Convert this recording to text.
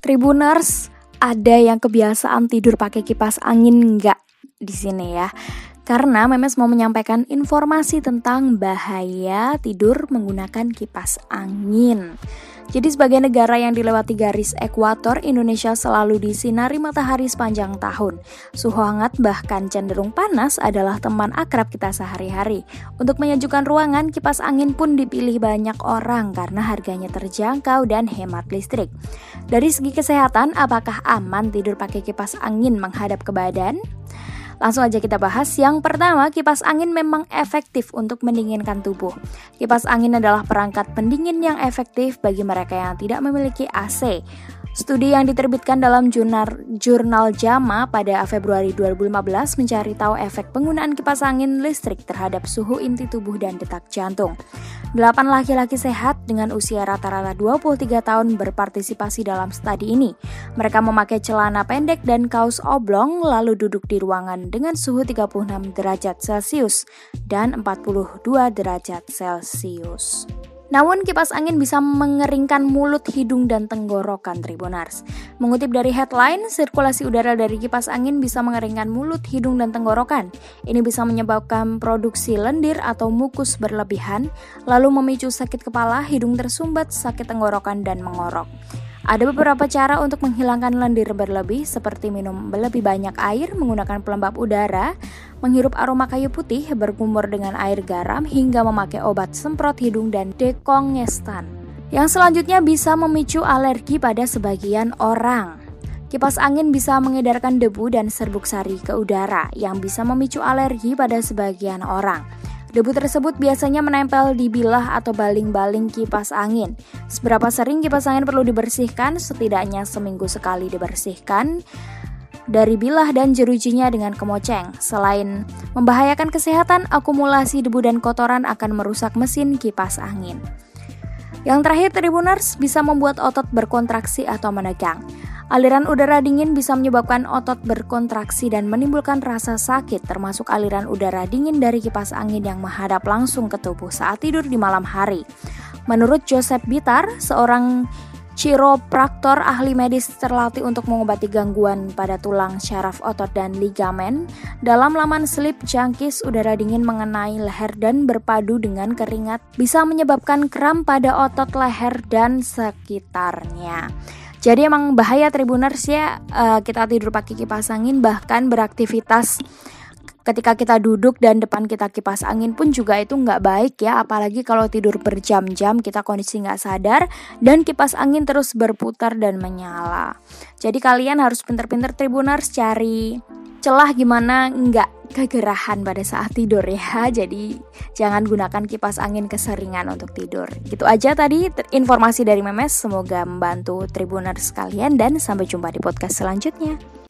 Tribuners, ada yang kebiasaan tidur pakai kipas angin nggak di sini ya? Karena Memes mau menyampaikan informasi tentang bahaya tidur menggunakan kipas angin. Jadi sebagai negara yang dilewati garis ekuator, Indonesia selalu disinari matahari sepanjang tahun. Suhu hangat bahkan cenderung panas adalah teman akrab kita sehari-hari. Untuk menyejukkan ruangan, kipas angin pun dipilih banyak orang karena harganya terjangkau dan hemat listrik. Dari segi kesehatan, apakah aman tidur pakai kipas angin menghadap ke badan? Langsung aja kita bahas. Yang pertama, kipas angin memang efektif untuk mendinginkan tubuh. Kipas angin adalah perangkat pendingin yang efektif bagi mereka yang tidak memiliki AC. Studi yang diterbitkan dalam jurnal, jurnal JAMA pada Februari 2015 mencari tahu efek penggunaan kipas angin listrik terhadap suhu inti tubuh dan detak jantung. Delapan laki-laki sehat dengan usia rata-rata 23 tahun berpartisipasi dalam studi ini. Mereka memakai celana pendek dan kaos oblong lalu duduk di ruangan dengan suhu 36 derajat Celcius dan 42 derajat Celcius. Namun kipas angin bisa mengeringkan mulut, hidung, dan tenggorokan Tribunars. Mengutip dari headline, sirkulasi udara dari kipas angin bisa mengeringkan mulut, hidung, dan tenggorokan. Ini bisa menyebabkan produksi lendir atau mukus berlebihan, lalu memicu sakit kepala, hidung tersumbat, sakit tenggorokan, dan mengorok. Ada beberapa cara untuk menghilangkan lendir berlebih seperti minum lebih banyak air menggunakan pelembab udara, menghirup aroma kayu putih, berkumur dengan air garam hingga memakai obat semprot hidung dan dekongestan. Yang selanjutnya bisa memicu alergi pada sebagian orang. Kipas angin bisa mengedarkan debu dan serbuk sari ke udara yang bisa memicu alergi pada sebagian orang. Debu tersebut biasanya menempel di bilah atau baling-baling kipas angin. Seberapa sering kipas angin perlu dibersihkan? Setidaknya seminggu sekali dibersihkan dari bilah dan jerujinya dengan kemoceng. Selain membahayakan kesehatan, akumulasi debu dan kotoran akan merusak mesin kipas angin. Yang terakhir, tribuners bisa membuat otot berkontraksi atau menegang. Aliran udara dingin bisa menyebabkan otot berkontraksi dan menimbulkan rasa sakit, termasuk aliran udara dingin dari kipas angin yang menghadap langsung ke tubuh saat tidur di malam hari. Menurut Joseph Bitar, seorang chiropraktor ahli medis terlatih untuk mengobati gangguan pada tulang, syaraf otot, dan ligamen. Dalam laman Sleep Jangkis, udara dingin mengenai leher dan berpadu dengan keringat bisa menyebabkan kram pada otot leher dan sekitarnya. Jadi emang bahaya tribuners ya uh, kita tidur pakai kipas angin bahkan beraktivitas ketika kita duduk dan depan kita kipas angin pun juga itu nggak baik ya apalagi kalau tidur berjam-jam kita kondisi nggak sadar dan kipas angin terus berputar dan menyala jadi kalian harus pinter-pinter tribuners cari celah gimana nggak kegerahan pada saat tidur ya. Jadi jangan gunakan kipas angin keseringan untuk tidur. Gitu aja tadi informasi dari Memes. Semoga membantu Tribuner sekalian dan sampai jumpa di podcast selanjutnya.